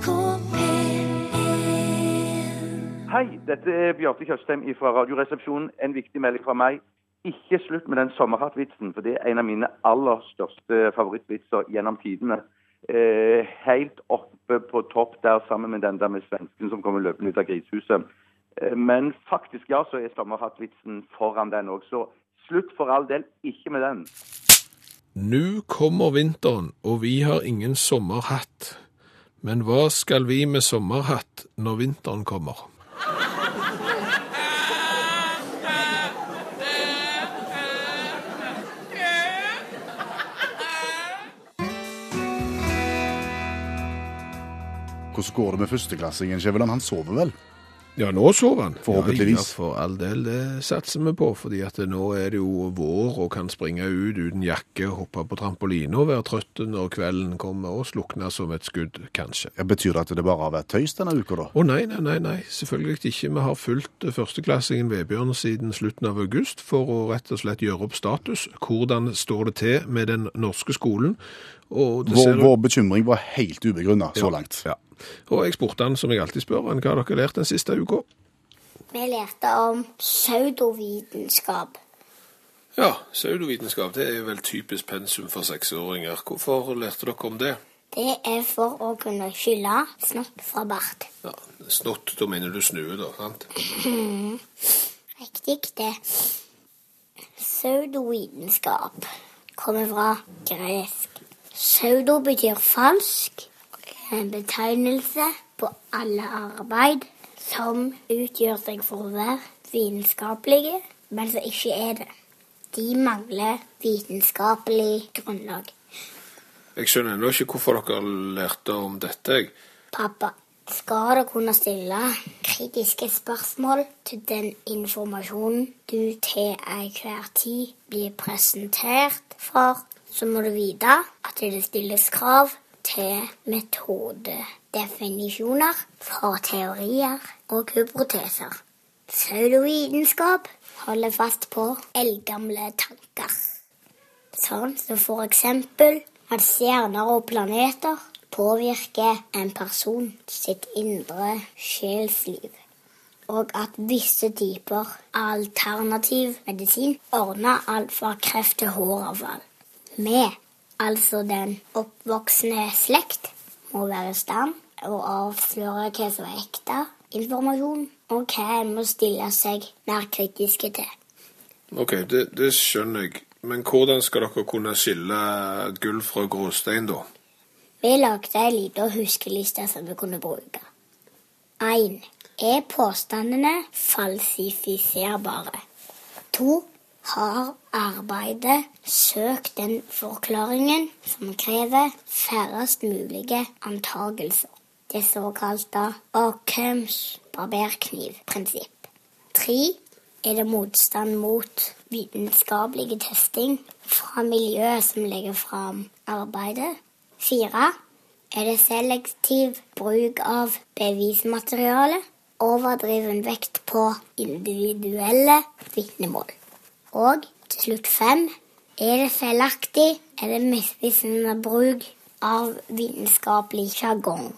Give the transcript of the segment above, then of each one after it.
NRK P1 Hei, dette er Bjarte Tjøstheim fra Radioresepsjonen. En viktig melding fra meg. Ikke slutt med den sommerhattvitsen, for det er en av mine aller største favorittvitser gjennom tidene. Eh, helt oppe på topp der sammen med den der med svensken som kommer løpende ut av grisehuset. Eh, men faktisk, ja, så er sommerhattvitsen foran den òg. Så slutt for all del ikke med den. Nå kommer vinteren, og vi har ingen sommerhatt. Men hva skal vi med sommerhatt når vinteren kommer? Hvordan går det med førsteklassingen, Skjæveland? Han sover vel? Ja, nå sover han. Forhåpentligvis. Ja, for all del, det satser vi på, fordi at nå er det jo vår og kan springe ut uten jakke, hoppe på trampoline og være trøtt når kvelden kommer og slukne som et skudd, kanskje. Ja, betyr det at det bare har vært tøys denne uka, da? Å nei, nei, nei, nei, selvfølgelig ikke. Vi har fulgt førsteklassingen Vebjørn siden slutten av august for å rett og slett gjøre opp status. Hvordan står det til med den norske skolen? Og det Vår, ser- vår bekymring var helt ubegrunna så Ja, langt. Ja. Og jeg spurte han, som jeg alltid spør, han, hva har dere lært den siste uka? Vi lærte om pseudovitenskap. Ja, pseudovitenskap det er vel typisk pensum for seksåringer. Hvorfor lærte dere om det? Det er for å kunne skylde snott fra bart. Ja, Snott, da mener du snue, da, sant? Riktig, det. Pseudovitenskap kommer fra gresk. Pseudo betyr falsk. En betegnelse på alle arbeid som utgjør seg for å være vitenskapelige, men som ikke er det. De mangler vitenskapelig grunnlag. Jeg skjønner ennå ikke hvorfor dere lærte om dette. Pappa, skal du kunne stille kritiske spørsmål til den informasjonen du til enhver tid blir presentert for, så må du vite at det stilles krav til metodedefinisjoner for teorier og hypoteser. Pseudovitenskap holder fast på eldgamle tanker. Sånn som for eksempel at stjerner og planeter påvirker en person sitt indre sjelsliv. Og at visse typer alternativ medisin ordner alt fra kreft til håravfall. Vi, altså den oppvoksende slekt, må være i stand og avsløre hva som er ekte informasjon, og hva en må stille seg mer kritiske til. Ok, det, det skjønner jeg. Men hvordan skal dere kunne skille gull fra gråstein, da? Vi lagde ei lita huskeliste som vi kunne bruke. 1. Er påstandene falsifiserbare? 2. Har arbeidet søk den forklaringen som krever færrest mulige antagelser? Det såkalte Ockhams barberknivprinsipp. 3. Er det motstand mot vitenskapelig testing fra miljøet som legger fram arbeidet? 4. Er det selektiv bruk av bevismateriale? Overdriven vekt på individuelle vitnemål. Og til slutt fem, Er det feilaktig eller misvisende bruk av vitenskapelig sjargong?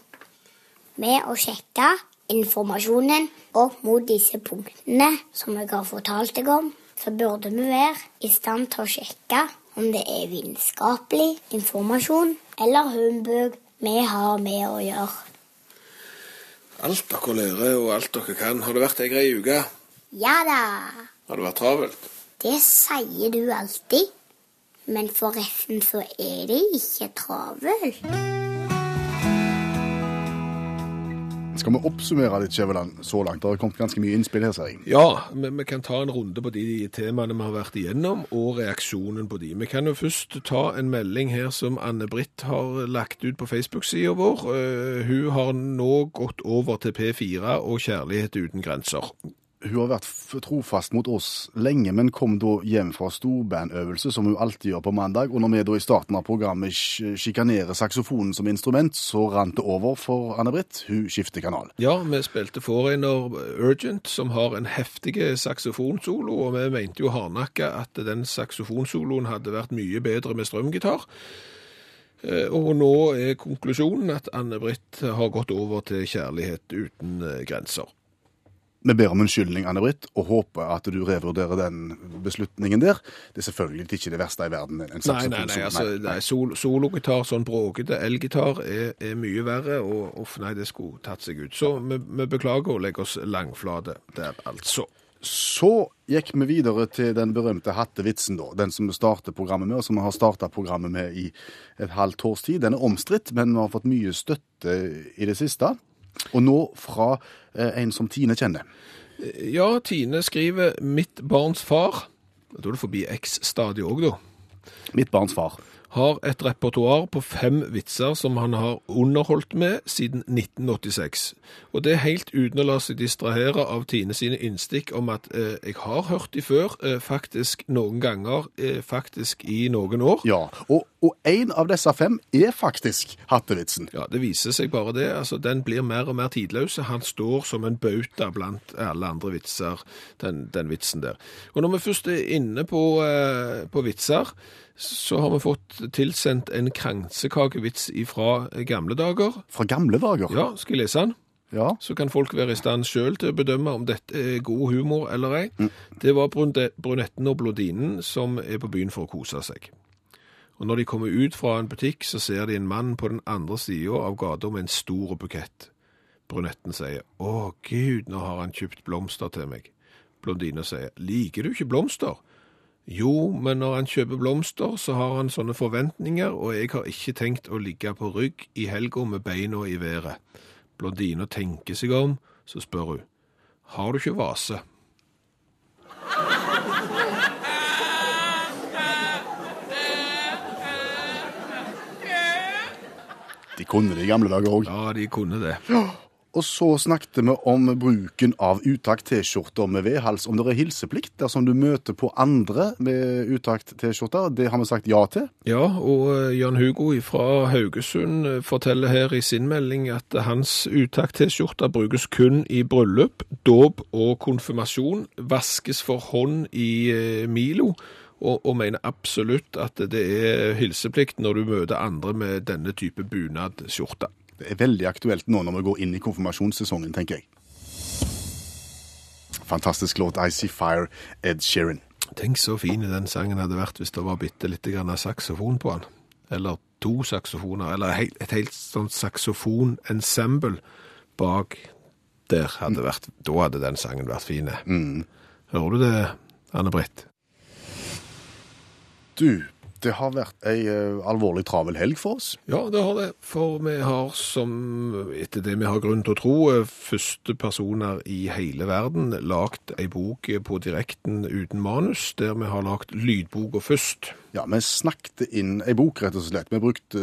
Med å sjekke informasjonen opp mot disse punktene som jeg har fortalt deg om, så burde vi være i stand til å sjekke om det er vitenskapelig informasjon eller humbug vi har med å gjøre. Alt dere lærer, og alt dere kan. Har det vært ei grei uke? Ja da, Har det vært travelt? Det sier du alltid. Men forresten så er det ikke travelt. Skal vi oppsummere litt, Skjæveland, så langt? Det har kommet ganske mye innspill her, ser jeg. Ja, men vi kan ta en runde på de temaene vi har vært igjennom, og reaksjonen på de. Vi kan jo først ta en melding her som Anne-Britt har lagt ut på Facebook-sida vår. Eh, hun har nå gått over til P4 og Kjærlighet uten grenser. Hun har vært trofast mot oss lenge, men kom da hjem fra storbandøvelse, som hun alltid gjør på mandag. Og når vi da i starten av programmet sjikanerer saksofonen som instrument, så rant det over for Anne-Britt. Hun skifter kanal. Ja, vi spilte Foreigner Urgent, som har en heftig saksofonsolo, og vi mente jo hardnakka at den saksofonsoloen hadde vært mye bedre med strømgitar. Eh, Og nå er konklusjonen at Anne-Britt har gått over til kjærlighet uten eh, grenser. Vi ber om unnskyldning, Anne-Britt, og håper at du revurderer den beslutningen der. Det er selvfølgelig ikke det verste i verden. En Nei, nei, nei, altså, nei sol, sologitar, sånn bråkete elgitar, er, er mye verre, og uff, nei, det skulle tatt seg ut. Så vi, vi beklager å legge oss langflate der, altså. Så gikk vi videre til den berømte hattevitsen, da. Den som vi starter programmet med, og som vi har starta programmet med i et halvt års tid. Den er omstridt, men vi har fått mye støtte i det siste. Og nå fra eh, en som Tine kjenner. Ja, Tine skriver 'Mitt barns far'. Da er det forbi X-stadiet òg, da. Mitt barns far. Har et repertoar på fem vitser som han har underholdt med siden 1986. Og det er helt uten å la seg distrahere av Tine sine innstikk om at eh, jeg har hørt de før, eh, faktisk noen ganger, eh, faktisk i noen år. Ja, og, og en av disse fem er faktisk hattevitsen. Ja, det viser seg bare det. Altså, den blir mer og mer tidløs. Han står som en bauta blant alle andre vitser, den, den vitsen der. Og når vi først er inne på, eh, på vitser, så har vi fått tilsendt en kransekakevits fra gamle dager. Fra gamle dager. Ja, skal jeg lese den? Ja. Så kan folk være i stand sjøl til å bedømme om dette er god humor eller ei. Det var brunetten og blondinen som er på byen for å kose seg. Og når de kommer ut fra en butikk, så ser de en mann på den andre sida av gata med en stor bukett. Brunetten sier 'Å, gud, nå har han kjøpt blomster til meg'. Blondina sier 'Liker du ikke blomster?' Jo, men når han kjøper blomster, så har han sånne forventninger, og jeg har ikke tenkt å ligge på rygg i helga med beina i været. Blondina tenker seg om, så spør hun, har du ikke vase? De kunne det i gamle dager òg. Ja, de kunne det. Og så snakket vi om bruken av utakt T-skjorter med vedhals. Om det er hilseplikt dersom du møter på andre med utakt T-skjorter. Det har vi sagt ja til. Ja, og eh, Jan Hugo fra Haugesund eh, forteller her i sin melding at hans utakt-T-skjorte brukes kun i bryllup, dåp og konfirmasjon, vaskes for hånd i eh, Milo, og, og mener absolutt at det er hilseplikt når du møter andre med denne type bunadskjorte. Er veldig aktuelt nå når vi går inn i konfirmasjonssesongen, tenker jeg. Fantastisk låt, I See Fire, Ed Sheeran. Tenk så fin den sangen hadde vært hvis det var bitte litt av saksofon på den. Eller to saksofoner, eller et helt sånn saksofonensemble bak der hadde vært, da hadde den sangen vært fin. Hører du det, Anne-Britt? Du, det har vært ei eh, alvorlig travel helg for oss. Ja, det har det, for vi har som, etter det vi har grunn til å tro, eh, første personer i hele verden lagt ei bok på direkten uten manus, der vi har lagt lydboka først. Ja, Vi snakket inn ei bok, rett og slett. Vi brukte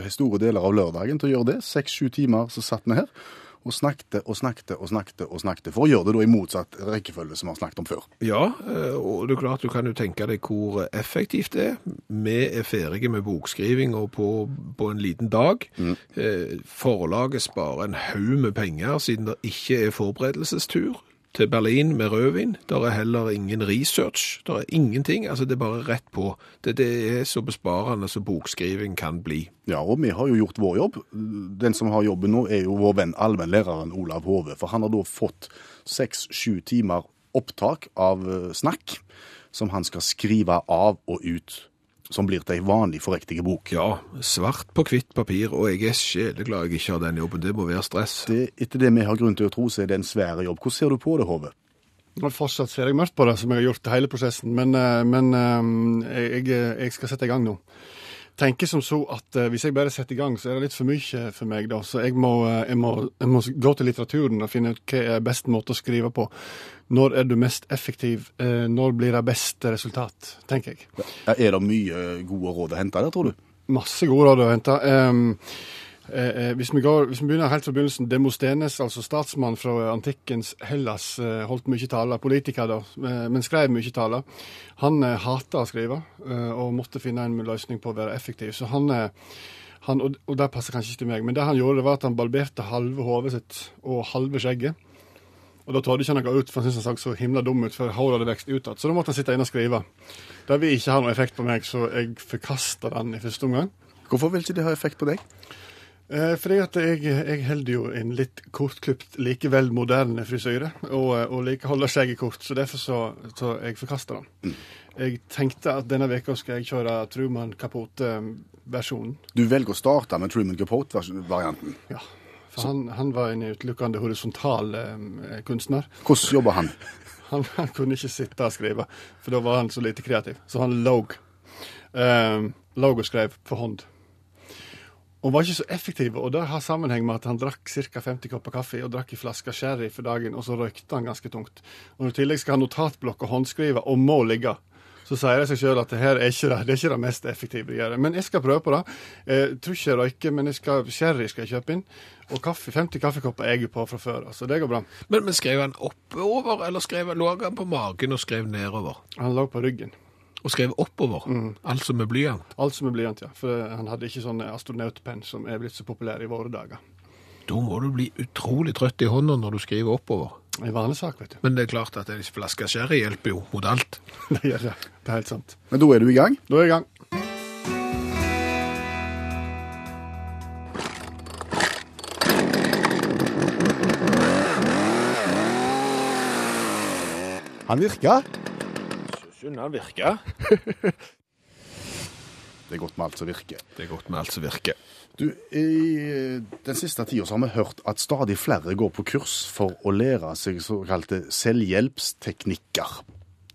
eh, store deler av lørdagen til å gjøre det. Seks-sju timer så satt vi her og snakket og snakket og snakket og snakket, for å gjøre det da i motsatt rekkefølge som vi har snakket om før. Ja, eh, og det er klart du kan jo tenke deg hvor effektivt det er. Vi er ferdige med bokskriving og på, på en liten dag. Mm. Forlaget sparer en haug med penger siden det ikke er forberedelsestur til Berlin med rødvin. Der er heller ingen research. Der er ingenting. Altså det er bare rett på. Det, det er så besparende som bokskriving kan bli. Ja, og vi har jo gjort vår jobb. Den som har jobben nå, er jo vår venn allmennlæreren Olav Hove. For han har da fått seks-sju timer opptak av eh, snakk som han skal skrive av og ut. Som blir til ei vanlig forriktig bok. Ja, svart på hvitt papir, og jeg er sjeleglad jeg ikke har den jobben. Det må være stress. Det, etter det vi har grunn til å tro, så er det en svær jobb. Hvordan ser du på det, Hove? Fortsatt ser jeg mørkt på det, som jeg har gjort hele prosessen. Men, eh, men eh, jeg, jeg skal sette i gang nå. Tenker som så at uh, hvis jeg bare setter i gang, så er det litt for mye for meg. da. Så jeg må, uh, jeg må, jeg må gå til litteraturen og finne ut hva er best måte å skrive på. Når er du mest effektiv? Uh, Når blir det beste resultat? tenker jeg. Ja, Er det mye gode råd å hente der, tror du? Masse gode råd å hente. Em, eh, eh, hvis, vi går, hvis vi begynner helt fra begynnelsen, Demostenes, altså statsmann fra antikkens Hellas, eh, holdt mye taler, politiker da, men skrev mye taler. Han eh, hata å skrive, og måtte finne en løsning på å være effektiv. Så han, han og, og det passer kanskje ikke til meg, men det han gjorde, var at han barberte halve hodet sitt og halve skjegget. Og da tålte ikke noe ut, for han syntes han så himla dum ut, for håret hadde vokst ut igjen. Så da måtte han sitte inne og skrive. Det vil ikke ha noe effekt på meg, så jeg forkasta den i første omgang. Hvorfor vil ikke det ha effekt på deg? Eh, fordi at jeg, jeg holder jo en litt kortklipt, likevel moderne frisyre, og, eh, og like holder skjegget kort, så derfor så, så jeg forkaster den. Jeg tenkte at denne veka skal jeg kjøre Truman Capote-versjonen. Du velger å starte med Truman Capote-varianten. Ja. For han, han var en utelukkende horisontal eh, kunstner. Hvordan jobber han? Han, han kunne ikke sitte og skrive, for da var han så lite kreativ. Så han låg. Eh, låg og skrev for hånd. Og var ikke så effektiv, og det har sammenheng med at han drakk ca. 50 kopper kaffe og drakk en flaske sherry for dagen, og så røykte han ganske tungt. Og i tillegg skal ha notatblokk og håndskrive og må ligge, så sier det seg sjøl at det her er ikke det, det er ikke det mest effektive jeg gjør. Men jeg skal prøve på det. Jeg tror ikke jeg røyker, men jeg skal, sherry skal jeg kjøpe inn. Og kaffe, 50 kaffekopper er jeg på fra før, så det går bra. Men, men skrev han oppover, eller skrev, lå han på magen og skrev nedover? Han lå på ryggen. Og skrev oppover? Altså med blyant? Alt som er blyant, ja. For han hadde ikke sånn astronautpenn som er blitt så populær i våre dager. Da må du bli utrolig trøtt i hånda når du skriver oppover. En vanlig sak, vet du. Men det er klart at en flaske sherry hjelper jo mot alt. Det gjør det. Det er helt sant. Men da er du i gang. Da er jeg i gang. Han virka. Synd han virker. Det er godt med alt som virker. Det er godt med alt som virker. Du, I den siste tida så har vi hørt at stadig flere går på kurs for å lære seg såkalte selvhjelpsteknikker.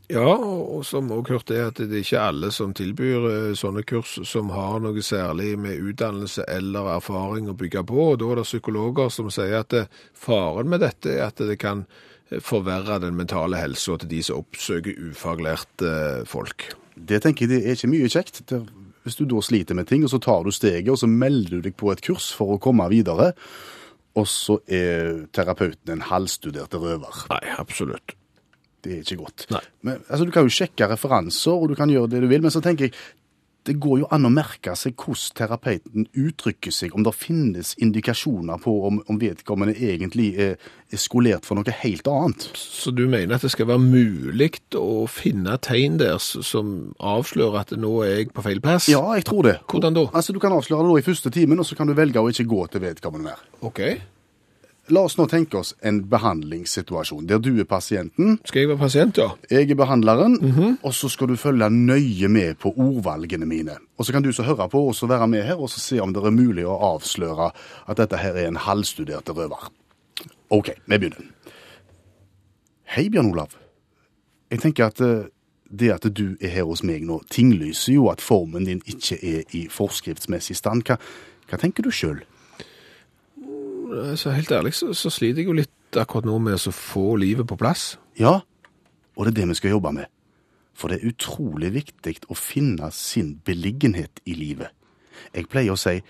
Ja, og som òg hørte er at det er ikke alle som tilbyr eh, sånne kurs som har noe særlig med utdannelse eller erfaring å bygge på. Og da er det psykologer som sier at faren med dette er at det kan eh, forverre den mentale helsa til de som oppsøker ufaglærte folk. Det tenker jeg det er ikke mye kjekt. Hvis du da sliter med ting, og så tar du steget, og så melder du deg på et kurs for å komme videre, og så er terapeuten en halvstudert røver. Nei, absolutt. Det er ikke godt. Men, altså, du kan jo sjekke referanser, og du kan gjøre det du vil, men så tenker jeg det går jo an å merke seg hvordan terapeuten uttrykker seg, om det finnes indikasjoner på om, om vedkommende egentlig er, er skolert for noe helt annet. Så du mener at det skal være mulig å finne tegn der som avslører at nå er jeg på feil plass? Ja, jeg tror det. Hvordan da? Altså, Du kan avsløre det i første timen, og så kan du velge å ikke gå til vedkommende mer. Ok. La oss nå tenke oss en behandlingssituasjon der du er pasienten, Skal jeg være pasient, ja? jeg er behandleren, og så skal du følge nøye med på ordvalgene mine. Og så kan du så høre på og så være med her og så se om det er mulig å avsløre at dette her er en halvstudert røver. OK, vi begynner. Hei, Bjørn Olav. Jeg tenker at eh, det at du er her hos meg nå, tinglyser jo at formen din ikke er i forskriftsmessig stand. Hva, hva tenker du sjøl? Så helt ærlig så, så sliter jeg jo litt akkurat nå med å få livet på plass. Ja, og det er det vi skal jobbe med. For det er utrolig viktig å finne sin beliggenhet i livet. Jeg pleier å si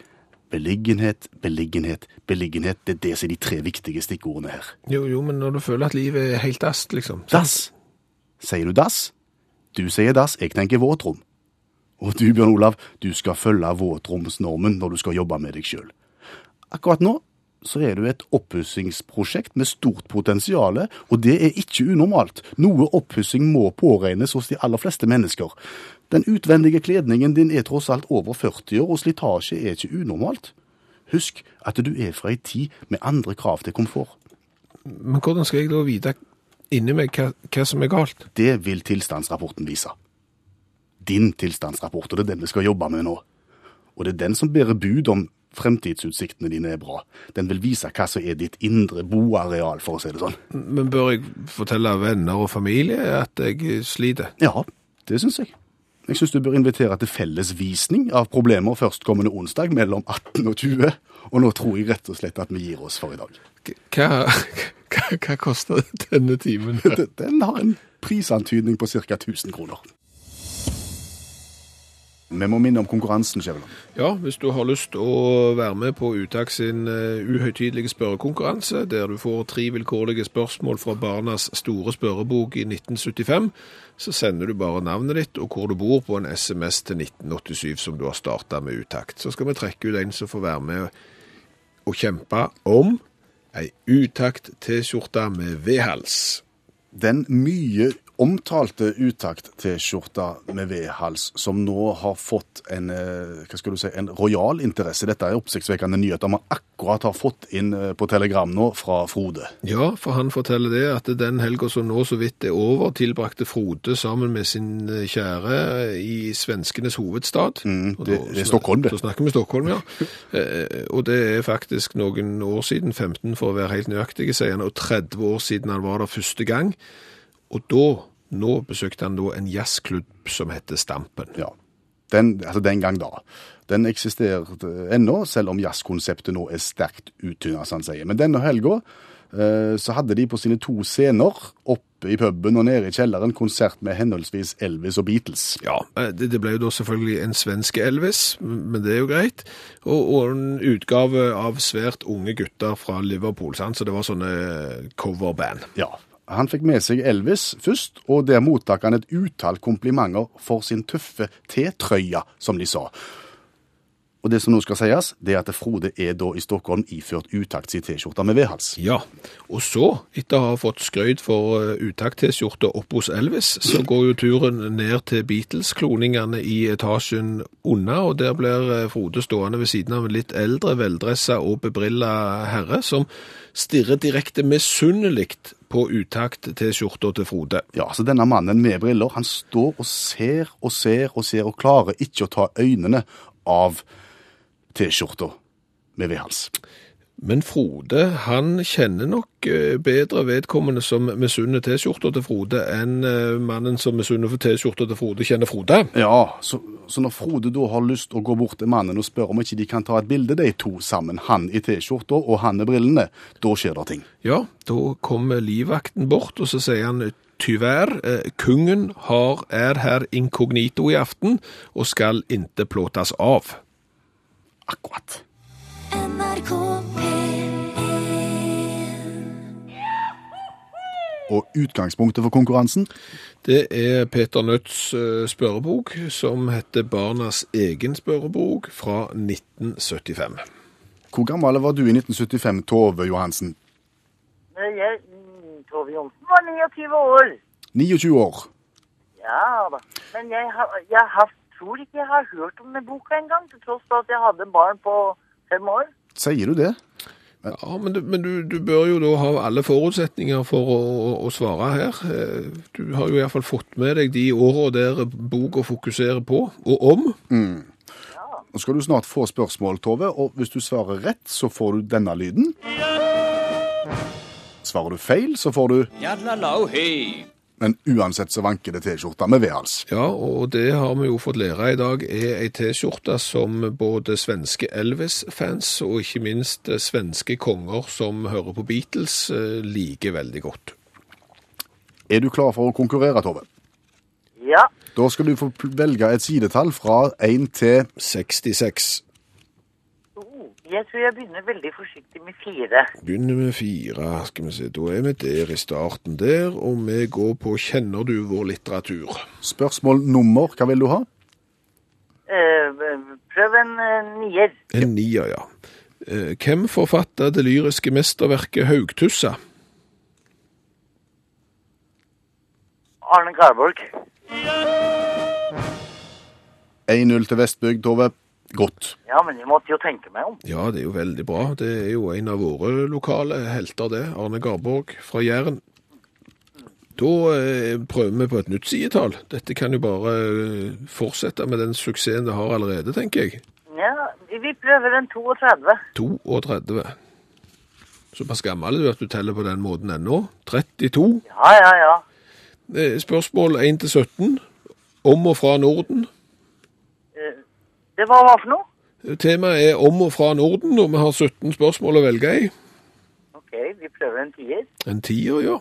beliggenhet, beliggenhet, beliggenhet. Det er det som er de tre viktige stikkordene her. Jo, jo, men når du føler at livet er helt dass, liksom. Dass. Sier du dass? Du sier dass, jeg tenker våtrom. Og du, Bjørn Olav, du skal følge våtromsnormen når du skal jobbe med deg sjøl. Akkurat nå så er du et oppussingsprosjekt med stort potensial, og det er ikke unormalt. Noe oppussing må påregnes hos de aller fleste mennesker. Den utvendige kledningen din er tross alt over 40 år, og slitasje er ikke unormalt. Husk at du er fra ei tid med andre krav til komfort. Men hvordan skal jeg da vite inni meg hva, hva som er galt? Det vil tilstandsrapporten vise. Din tilstandsrapport, og det er den vi skal jobbe med nå. Og det er den som bærer bud om fremtidsutsiktene dine er bra. Den vil vise hva som er ditt indre boareal, for å si det sånn. Men bør jeg fortelle venner og familie at jeg sliter? Ja, det syns jeg. Jeg syns du bør invitere til fellesvisning av problemer førstkommende onsdag mellom 18 og 20. Og nå tror jeg rett og slett at vi gir oss for i dag. Hva, hva, hva koster denne timen? Den har en prisantydning på ca. 1000 kroner. Vi må minne om konkurransen, Skjæveland. Ja, hvis du har lyst å være med på Uttak sin uh, uhøytidelige spørrekonkurranse, der du får tre vilkårlige spørsmål fra Barnas store spørrebok i 1975, så sender du bare navnet ditt og hvor du bor på en SMS til 1987 som du har starta med Utakt. Så skal vi trekke ut en som får være med og kjempe om ei Utakt-T-skjorte med V-hals. Den mye omtalte utakt-T-skjorta med V-hals, som nå har fått en, eh, hva skal du si, en royal interesse. Dette er oppsiktsvekkende nyheter man akkurat har fått inn eh, på telegram nå fra Frode. Ja, for han forteller det at den helga som nå så vidt er over, tilbrakte Frode sammen med sin eh, kjære i svenskenes hovedstad. Mm, det- da det er Stockholm, det. Da snakker vi Stockholm, ja. Og det er faktisk noen år siden, 15 for å være helt nøyaktig, sier han, og 30 år siden han var der første gang. Og da, nå besøkte han da en jazzklubb som heter Stampen. Ja, den, altså den gang da. Den eksisterte ennå, selv om jazzkonseptet nå er sterkt uttynnet, som han sier. Men denne helga eh, så hadde de på sine to scener, oppe i puben og nede i kjelleren, konsert med henholdsvis Elvis og Beatles. Ja, eh, det, det ble jo da selvfølgelig en svenske Elvis, men det er jo greit. Og, og en utgave av svært unge gutter fra Liverpool, sant? så det var sånne coverband. Ja, Han fikk med seg Elvis først, og der mottok han et utall komplimenter for sin tøffe T-trøye, som de sa. Og det som nå skal sies, det er at Frode er da i Stockholm iført utakts i T-skjorte med V-hals. Ja, og så, etter å ha fått skrøyd for uh, utakt-T-skjorta opp hos Elvis, så går jo turen ned til Beatles-kloningene i etasjen unna, og der blir uh, Frode stående ved siden av en litt eldre, veldressa og bebrilla herre, som stirrer direkte misunnelig på utakt-T-skjorta til Frode. Ja, så denne mannen med briller, han står og ser og ser og ser, og klarer ikke å ta øynene av T-skjorta med V-hals. Men Frode, han kjenner nok eh, bedre vedkommende som misunner T-skjorta til Frode, enn eh, mannen som misunner for T-skjorta til Frode, kjenner Frode. Ja, så, så når Frode da har lyst å gå bort til mannen og spørre om ikke de kan ta et bilde, de to sammen, han i T-skjorta og han med brillene, da skjer det ting. Ja, da kommer livvakten bort, og så sier han tyvärr, eh, kungen har, er her inkognito i aften, og skal inte plåtas av. Akkurat. NRK P1 Og utgangspunktet for konkurransen? Det er Peter Nødts eh, spørrebok, som heter Barnas egen spørrebok fra 1975. Hvor gammel var du i 1975, Tove Johansen? Jeg, Tove Johansen var 29 år. 29 år. Ja da. Men jeg, har, jeg har, tror ikke jeg har hørt om den boka engang, til tross for at jeg hadde barn på fem år. Sier du det? Ja, men, du, men du, du bør jo da ha alle forutsetninger for å, å, å svare her. Eh, Du har jo i hvert fall fått med deg de årene der boka fokuserer på, og om. Nå skal du snart få spørsmål, Tove, og hvis du svarer rett, så får du denne lyden. Svarer du feil, så får du Men uansett så vanker det T-skjorta med V-hals. Ja, og det har vi jo fått lære i dag er ei T-skjorte som både svenske Elvis-fans og ikke minst eh, svenske konger som hører på Beatles, eh, liker veldig godt. Er du klar for å konkurrere, Tove? Ja. Da skal du få velge et sidetall fra 1 til 66. Jeg tror jeg begynner veldig forsiktig med fire. Begynner med fire, skal vi se. Da er vi der i starten der, og vi går på Kjenner du vår litteratur? spørsmål nummer. Hva vil du ha? Eh, prøv en eh, nier. En nier, ja. Eh, Hvem forfatta det lyriske mesterverket Haugtussa? Arne Garborg. 1-0 til Vestbygd, Tove. Godt. Ja, men jeg måtte jo tenke meg om. Ja, det er jo veldig bra. Det er jo en av våre lokale helter, det. Arne Garborg fra Jæren. Da eh, prøver vi på et nytt sidetall. Dette kan jo bare eh, fortsette med den suksessen det har allerede, tenker jeg. Ja, vi prøver en 32. 32. Såpass gammel er du at du teller på den måten ennå. 32. Ja, ja, ja. Eh, Spørsmål 1 til 17. Om og fra Norden. Det var hva for noe? Temaet er om og fra Norden, og vi har 17 spørsmål å velge i. Ok, vi prøver en tier. En tier, ja.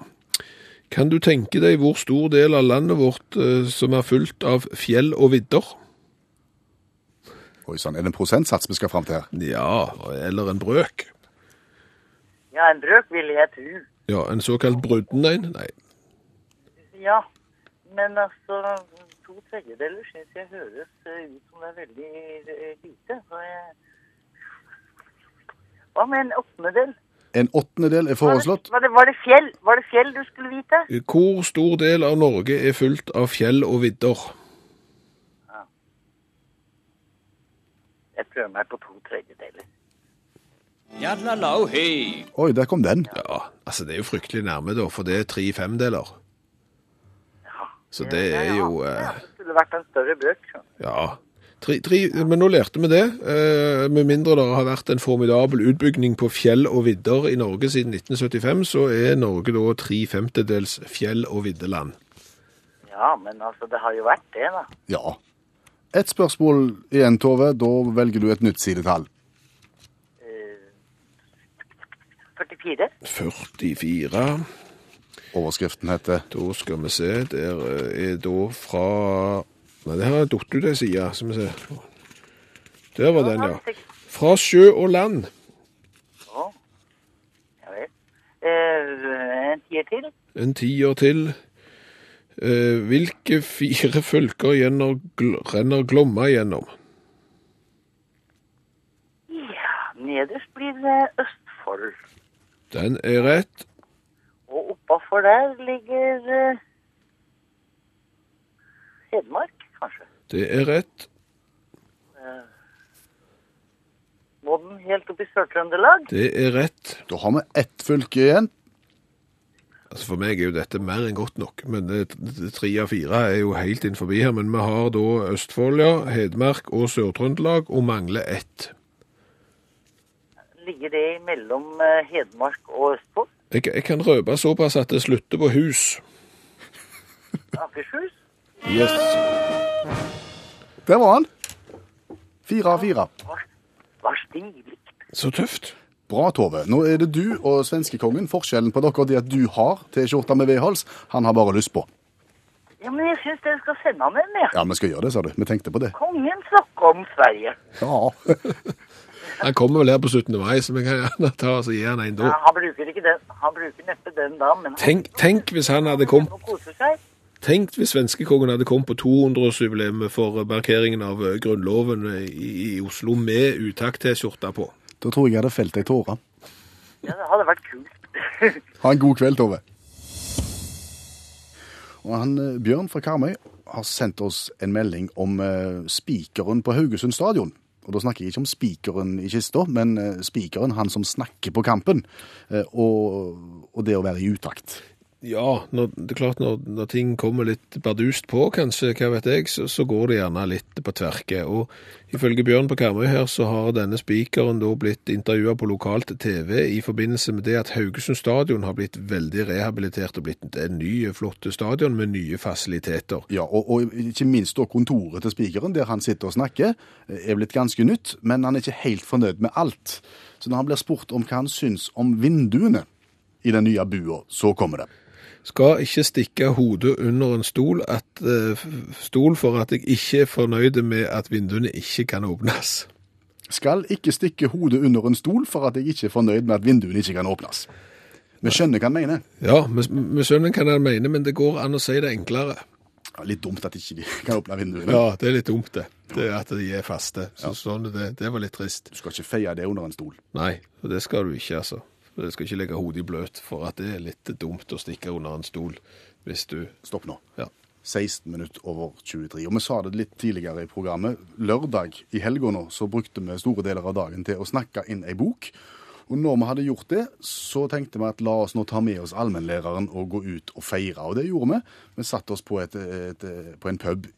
Kan du tenke deg hvor stor del av landet vårt eh, som er fullt av fjell og vidder? Oi sann, er det en prosentsats vi skal fram til her? Ja, eller en brøk. Ja, en brøk vil jeg tro. Ja, en såkalt brudden en? Nei. Ja, men altså To tredjedeler syns jeg høres eh, ut som det er veldig eh, lite. Så jeg... Hva med en åttendedel? En åttendedel er foreslått. Var det, var, det fjell? var det fjell du skulle vite? Hvor stor del av Norge er fullt av fjell og vidder? Jeg prøver meg på to tredjedeler. Oi, der kom den. Ja, altså det er jo fryktelig nærme da, for det er tre femdeler. Så det er jo eh, det skulle vært en større bøk. Ja. Tre, tre, men nå lærte vi det. Eh, med mindre det har vært en formidabel utbygging på fjell og vidder i Norge siden 1975, så er Norge da tre femtedels fjell- og viddeland. Ja, men altså, det har jo vært det, da. Ja. Et spørsmål igjen, Tove. Da velger du et nytt sidetall. Eh, 44. 44. Overskriften heter Da skal vi se. Der eh, er da fra Nei, det har er datt ut ei side. Skal vi se. Der var den, ja. Fra sjø og land. Å, ja vel. Eh, en tier til. En tier til. Eh, hvilke fire fylker gjennom, gl renner Glomma gjennom? Ja, nederst blir det Østfold. Den er rett. Oppafor der ligger eh, Hedmark, kanskje. Det er rett. Må den helt opp i Sør-Trøndelag? Det er rett. Da har vi ett fylke igjen. Altså For meg er jo dette mer enn godt nok. Men det, tre av fire er jo helt innenfor her. Men vi har da Østfold, ja, Hedmark og Sør-Trøndelag, og mangler ett. Ligger det mellom eh, Hedmark og Østfold? Jeg, jeg kan røpe såpass at det slutter på hus. Akershus? Yes. Der var han. Fire av fire. Var, var stilig. Så tøft. Bra, Tove. Nå er det du og svenskekongen. Forskjellen på dere er at du har T-skjorta med V-hals. Han har bare lyst på. Ja, men jeg syns dere skal sende han en, jeg. Ja, vi skal gjøre det, sa du. Vi tenkte på det. Kongen snakker om Sverige. Ja. Han kommer vel her på 17. mai, så vi kan gjerne ta oss og gi han en Ja, han bruker ikke den. Han bruker neppe den da, men han Tenk, tenk hvis han hadde kommet. Tenk hvis svenskekongen hadde kommet på 200-årsjubileet for markeringen av eh, Grunnloven i, i Oslo med utakt-T-skjorte på. Da tror jeg jeg hadde felt ei tåre. Ja, det hadde vært kult. Ha en god kveld, Tove. Og han, eh, Bjørn fra Karmøy har sendt oss en melding om eh, spikeren på Haugesund stadion. Og da snakker jeg ikke om spikeren i kista, men eh, spikeren, han som snakker på kampen. Eh, og, og det å være i utakt. Ja, når, det er klart når, når ting kommer litt bardust på, kanskje, hva vet jeg, så, så går det gjerne litt på tverke. Og ifølge Bjørn på Karmøy her, så har denne spikeren da blitt intervjua på lokalt TV i forbindelse med det at Haugesund stadion har blitt veldig rehabilitert og blitt en ny, flott stadion med nye fasiliteter. Ja, og, og ikke minst da kontoret til spikeren, der han sitter og snakker, er blitt ganske nytt, men han er ikke helt fornøyd med alt. Så når han blir spurt om hva han syns om vinduene i den nye bua, så kommer det. Skal ikke stikke hodet under en stol, at, eh, stol for at jeg ikke er fornøyd med at vinduene ikke kan åpnes. Skal ikke stikke hodet under en stol for at jeg ikke er fornøyd med at vinduene ikke kan åpnes. Vi skjønner hva han mener. Ja, vi, vi skjønner hva han mener, men det går an å si det enklere. Ja, litt dumt at ikke de kan åpne vinduene. Ja, det er litt dumt det. Det at de er faste. Så sånn er det. Det var litt trist. Du skal ikke feie det under en stol. Nei, og det skal du ikke, altså. Du skal ikke legge hodet i bløt, for at det er litt dumt å stikke under en stol hvis du Stopp nå. Ja. 16 minutter over 23. Og vi sa det litt tidligere i programmet. Lørdag i helga nå så brukte vi store deler av dagen til å snakke inn ei bok. Og når vi hadde gjort det, så tenkte vi at la oss nå ta med oss allmennlæreren og gå ut og feire. Og det gjorde vi. Vi satte oss på, et, et, på en pub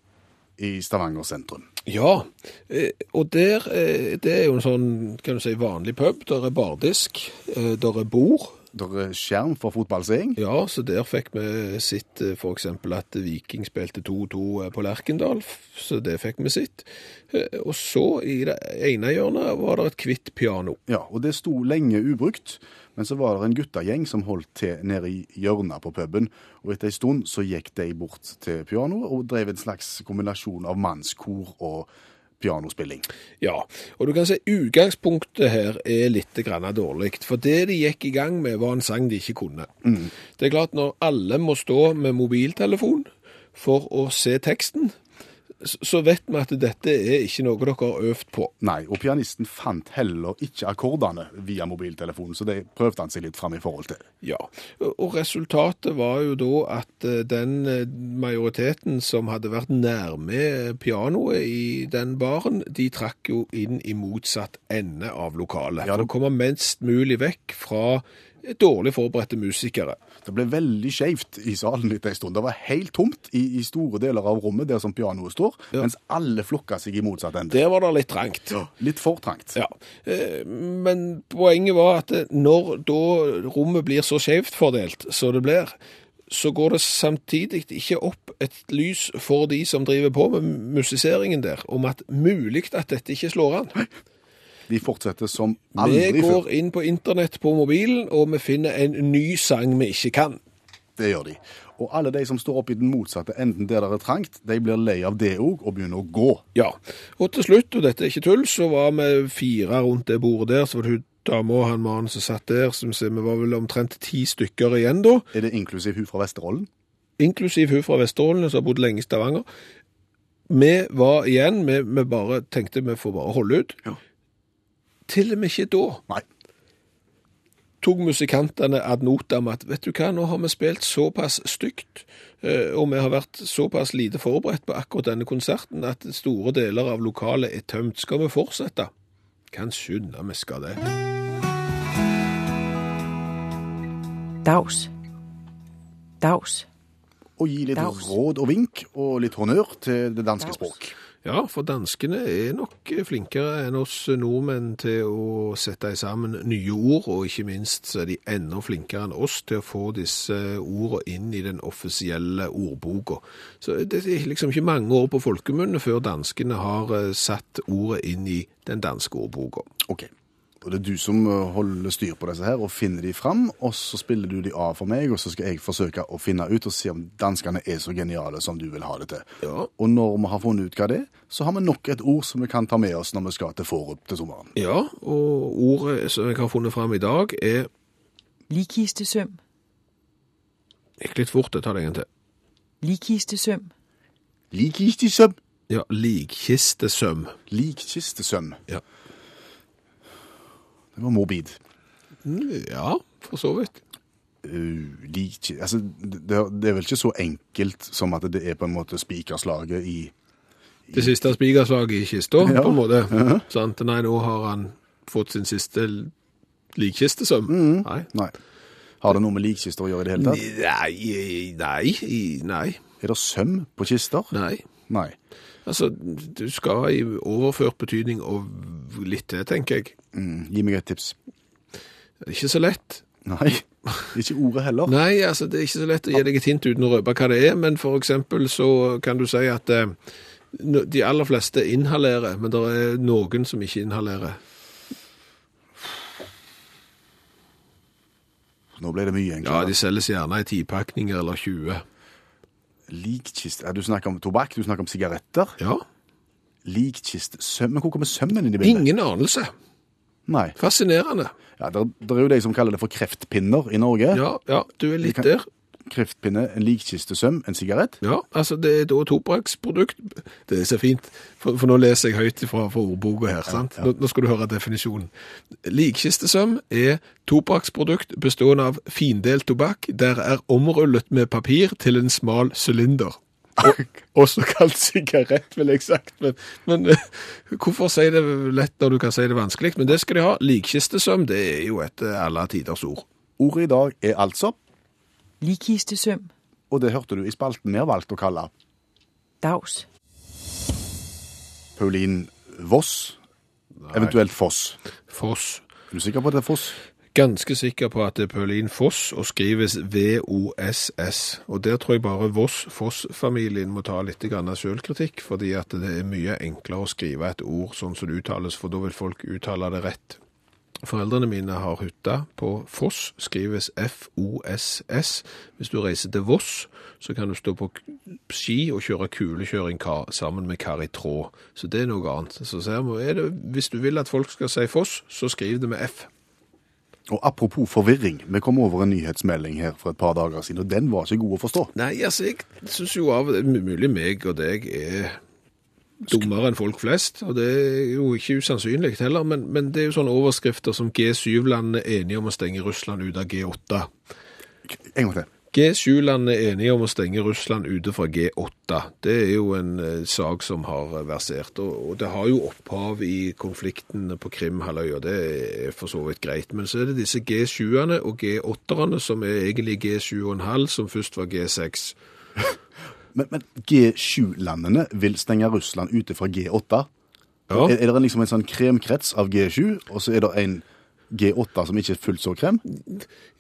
i Stavanger sentrum. Ja, eh, og der, eh, det er jo en sånn, kan du si, vanlig pub. Der er bardisk, eh, der er bord. Der er skjerm for fotballseing. Ja, så der fikk vi sitt f.eks. for eksempel at Viking spilte 2-2 på Lerkendal, så det fikk vi sitt. Eh, Og så i det ene hjørnet var det et kvitt piano. Ja, og det sto lenge ubrukt, men så var det en guttegjeng som holdt til nede i hjørnet på puben, og etter en stund så gikk de bort til pianoet og drev en slags kombinasjon av mannskor og pianospilling. Ja, og du kan si utgangspunktet her er litt dårlig, for det de gikk i gang med var en sang de ikke kunne. Det er klart når alle må stå med mobiltelefon for å se teksten, så- vet vi at dette er ikke noe dere har øvd på. Nei, og pianisten fant heller ikke akkordene via mobiltelefonen, så det prøvde han seg litt fram i forhold til. Ja, og resultatet var jo da at eh, den eh, majoriteten som hadde vært nærme pianoet i den baren, de trakk jo inn i motsatt ende av lokalet. Ja, For det- å komme minst mulig vekk fra dårlig forberedte musikere. Det ble veldig skjevt i salen litt en stund. Det var helt tomt i, i store deler av rommet der som pianoet står, Ja. mens alle flokka seg i motsatt ende. Der var det litt trangt. Litt for trangt. Ja, eh, men poenget var at når da rommet blir så skjevt fordelt som det blir, så går det samtidig ikke opp et lys for de som driver på med musiseringen der, om at mulig at dette ikke slår an. De fortsetter som aldri før. Vi går før. inn på internett på mobilen, og vi finner en ny sang vi ikke kan. Det gjør de. Og alle de som står oppe i den motsatte enden der det er trangt, de blir lei av det òg og begynner å gå. Ja, og til slutt, og dette er ikke tull, så var vi fire rundt det bordet der, så var det hun dama og han mannen som satt der, som sier vi var vel omtrent ti stykker igjen da, Er det inklusiv hun fra Vesterålen? inklusiv hun fra Vesterålen som har bodd lenge i Stavanger. Vi var igjen, vi, vi bare tenkte vi får bare holde ut. Ja. Til og med ikke da Nei. tok musikantene ad notam at vet du hva, nå har vi spilt såpass stygt, eh, og vi har vært såpass lite forberedt på akkurat denne konserten at store deler av lokalet er tømt. Skal vi fortsette? Kan skynde vi skal det. Daus. Daus. Og gi litt Daus. råd og vink og litt honnør til det danske språk. Ja, for danskene er nok flinkere enn oss nordmenn til å sette sammen nye ord, og ikke minst så er de enda flinkere enn oss til å få disse ordene inn i den offisielle ordboka. Så det er liksom ikke mange år på folkemunne før danskene har eh, satt ordet inn i den danske ordboka. Ok. Og det er du som uh, holder styr på disse her og finner de fram, og så spiller du de av for meg, og så skal jeg forsøke å finne ut og se om danskene er så geniale som du vil ha det til. Ja. Og når vi har funnet ut hva det er, så har vi nok et ord som vi kan ta med oss når vi skal til Forup til sommeren. Ja, og ordet som jeg har funnet fram i dag er Likistesøm. Gikk litt fort, jeg tar det en gang til. Likistesøm. Likkistesøm. Ja, likkistesøm. Likkistesøm. Ja. Det var morbid. Ja, for så vidt. Uh, likki- altså, det, det er vel ikke så enkelt som at det er på en måte spikerslaget i Det siste spikerslaget i kista, Ja. på en måte. Sant? Nei, nå har han fått sin siste likkistesøm. Nei. Nei. Har det noe med likkister å gjøre i det hele tatt? Nei, nei, nei, Er det søm på kister? nei. Nei. Altså, du skal i overført betydning og litt til, tenker jeg. Mm, gi meg et tips. Det er ikke så lett. Nei, ikke ordet heller. Nei, altså, det er ikke så lett å gi deg et hint uten å røpe hva det er, men for eksempel så kan du si at eh, de aller fleste inhalerer, men det er noen som ikke inhalerer. Nå ble det mye Ja, de selges gjerne i 10-pakninger eller 20. Likkiste. Du snakker om tobakk, du snakker om sigaretter. Ja, Likkiste. Søm. Men hvor kommer sømmen inn i bildet? ingen anelse. Nei. Fascinerende. Ja, det, er jo de som kaller det for kreftpinner i Norge. Ja, ja, du er litt kan- der. Kreftpinne, en likkistesøm, en sigarett. Ja, altså det er da tobakksprodukt. Det er så fint, for, for nå leser jeg høyt fra, fra ordboka her, sant? Nå, nå skal du høre definisjonen. Likkistesøm er tobakksprodukt bestående av findelt tobakk, der er omrullet med papir til en smal sylinder. Og, også kalt sigarett, vil jeg sagt. Men, men eh, hvorfor si det lett når du kan si det vanskelig? Men det skal de ha. Likkistesøm, det er jo et eh, alle tiders ord. Ordet i dag er altså, Ligkistesøm. og det hørte du i spalten vi har valgt å kalle Daus. Paulin Voss, eventuelt Foss. Foss. Er du sikker på at det er Foss? ganske sikker på at det er Pauline Foss, og skrives V-O-S-S. Og der tror jeg bare Voss-Foss-familien må ta litt sjølkritikk, fordi at det er mye enklere å skrive et ord sånn som det uttales, for da vil folk uttale det rett. Foreldrene mine har hytta på Foss, skrives F-O-S-S. Hvis du reiser til Voss, så kan du stå på ski og kjøre kulekjøring sammen med kar i tråd. Så det er noe annet. Så ser vi, er det, hvis du vil at folk skal si Foss, så skriv det med F. Og apropos forvirring, vi kom over en nyhetsmelding her for et par dager siden, og den var ikke god å forstå. Nei, altså, jeg syns jo av det mulig meg og deg er dummere enn folk flest, og det er jo ikke usannsynlig heller, men, men det er jo sånne overskrifter som G7-landene er enige om å stenge Russland ut av G8. En gang til. G7-landene er enige om å stenge Russland ute fra G8. Det er jo en eh, sak som har versert, og, det har jo opphav i konflikten på Krimhalvøya, det er for så vidt greit. Men så er det disse G7-ene og G8-erne som er egentlig G7,5, som først var G6. Men, men G7-landene vil stenge Russland ute fra G8. Ja. Er, er det liksom en sånn kremkrets av G7, og så er det en G8 som ikke er fullt så krem?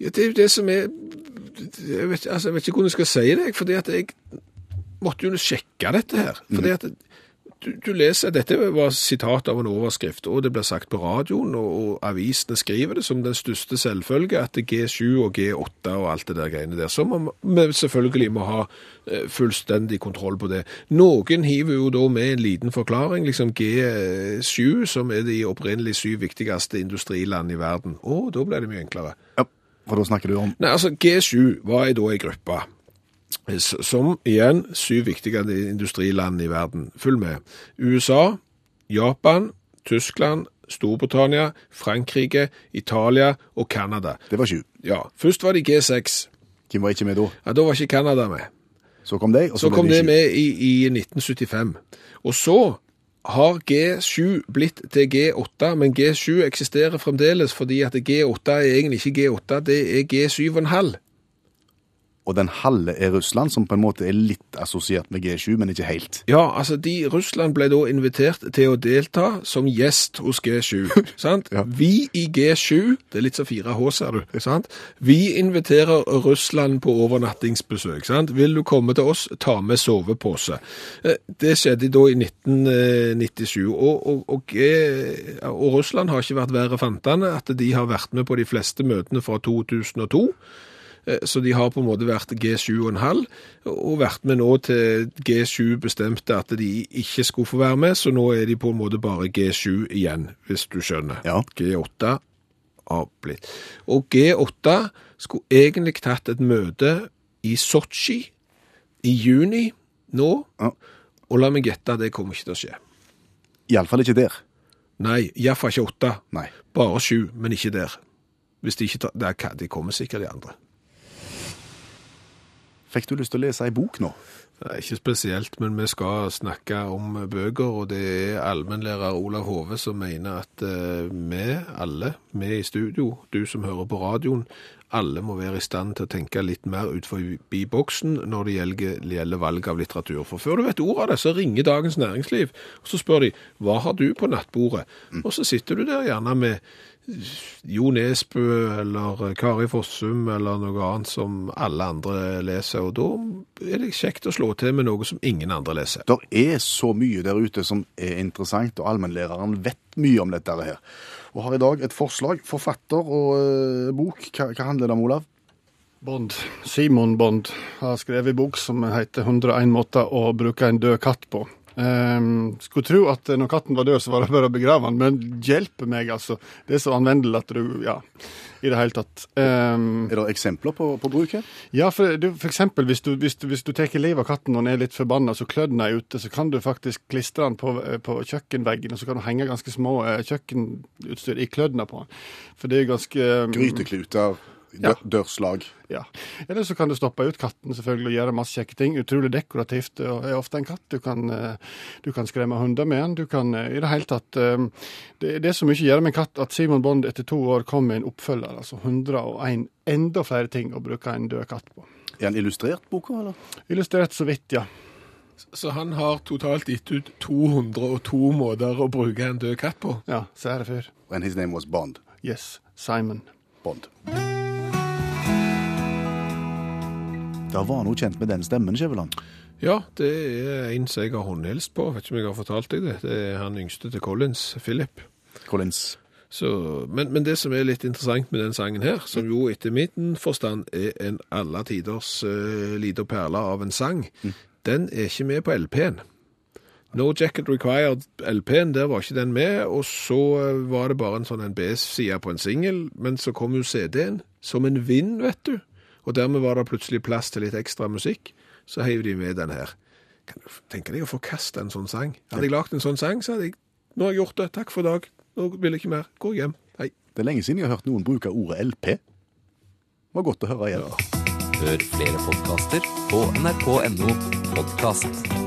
Ja, det er jo det som er jeg vet, altså, jeg vet ikke hvordan jeg skal si det, fordi at jeg måtte jo sjekke dette her. Fordi at du, du leser, Dette var sitat av en overskrift, og det blir sagt på radioen, og, og avisene skriver det som den største selvfølge, at det er G7 og G8 og alt det der greiene der. Så må vi selvfølgelig må ha eh, fullstendig kontroll på det. Noen hiver jo da med en liten forklaring, liksom G7, som er de opprinnelig syv viktigste industriland i verden. Å, da ble det mye enklere. Ja, for da snakker du om Nei, altså G7 var da ei gruppe s- som igjen syv viktige industriland i verden. Følg med. USA, Japan, Tyskland, Storbritannia, Frankrike, Italia og Canada. Det var sju. Ja, først var de G6. Hvem var ikke med da? Ja, Da var ikke Canada med. Så kom de, og så, Så kom det sju. med i, i 1975. Og så har G7 blitt til G8, men G7 eksisterer fremdeles fordi at G8 er egentlig ikke G8, det er G7,5. Og den halve er Russland, som på en måte er litt assosiert med G7, men ikke helt. Ja, altså de, Russland ble da invitert til å delta som gjest hos G7, sant? Ja. Vi i G7, det er litt så 4H, ser du, sant? Vi inviterer Russland på overnattingsbesøk, sant? Vil du komme til oss, ta med sovepose. Eh, Det skjedde da i 1997, og, og, og, og Russland har ikke vært verre fantene at de har vært med på de fleste møtene fra 2002, Eh, Så de har på en måte vært G7,5, og vært med nå til G7 bestemte at de ikke skulle få være med, så nå er de på en måte bare G7 igjen, hvis du skjønner. Ja. G8 har blitt. Og G8 skulle egentlig tatt et møte i Sotsji i juni nå, Ja. og la meg gjette, det kommer ikke til å skje. Iallfall ikke der. Nei, iallfall ikke åtte. Nei. Bare sju, men ikke der. Hvis de ikke tar De kommer sikkert, de andre. Fikk du lyst til å lese ei bok nå? Nei, ikke spesielt, men vi skal snakke om bøker, og det er allmennlærer Olav Hove som mener at eh, vi alle, vi i studio, du som hører på radioen, alle må være i stand til å tenke litt mer ut forbi boksen når det gjelder, gjelder valg av litteratur. For før du vet ordet av det, så ringer Dagens Næringsliv, og så spør de, hva har du på nattbordet? Og så sitter du der gjerne med Jo Nesbø eller Kari Fossum eller noe annet som alle andre leser, og da er det kjekt å slå til med noe som ingen andre leser. Det er så mye der ute som er interessant, og allmennlæreren vet mye om dette her. Og har i dag et forslag. Forfatter og eh, bok. Hva, hva handler det om, Olav? Bond, Simon Bond har skrevet en bok som heter 101 måter å bruke en død katt på. Ehm, skulle tro at når katten var død, så var det bare å begrave den, men hjelpe meg, altså. Det er så anvendelig at du Ja, i det hele tatt. Um, Er det eksempler på, på bruk her? ja, for, du, for eksempel hvis du, hvis du, hvis du tar livet av katten og den er litt forbanna, så klødden er ute, så kan du faktisk klistre den på, på kjøkkenveggen, og så kan du henge ganske små eh, kjøkkenutstyr i kløddene på den. For det er ganske um, Grytekluter. Dør, dørslag. Ja. Eller så kan du stoppe ut katten selvfølgelig og gjøre masse kjekke ting. Utrolig dekorativt. og er ofte en katt. Du kan, eh, du kan skremme hunder med den. Du kan eh, i det hele tatt eh, Det, det er så mye å gjøre med en katt at Simon Bond etter to år kom med en oppfølger. Altså 101 enda flere ting å bruke en død katt på. Er han illustrert, boka, eller? Illustrert så vidt, ja. Så han har totalt gitt ut 202 måter å bruke en død katt på. Ja, sære fyr. And his name was Bond. Yes. Simon. Bond. Det var noe kjent med den stemmen, Skjæveland. Ja, det er en som jeg har håndhilst på. Vet ikke om jeg har fortalt deg det. Det er han yngste til Collins, Philip. Collins. Så, men, men det som er litt interessant med den sangen her, som jo etter min forstand er en alle tiders uh, lita perle av en sang, den er ikke med på LP-en. No Jacket Required LP-en, der var ikke den med, og så eh, var det bare en sånn en B-side på en singel, men så kom jo CD-en som en vind, vet du. Og dermed var det plutselig plass til litt ekstra musikk, så heiv de med den her. Kan du tenke deg å forkaste en sånn sang? Hadde jeg lagd en sånn sang, så hadde jeg Nå har jeg gjort det. Takk for i dag. Nå vil jeg ikke mer. Gå hjem. Hei. Det er lenge siden jeg har hørt noen bruke ordet LP. Det var godt å høre igjen. Hør flere podkaster på nrk.no podkast.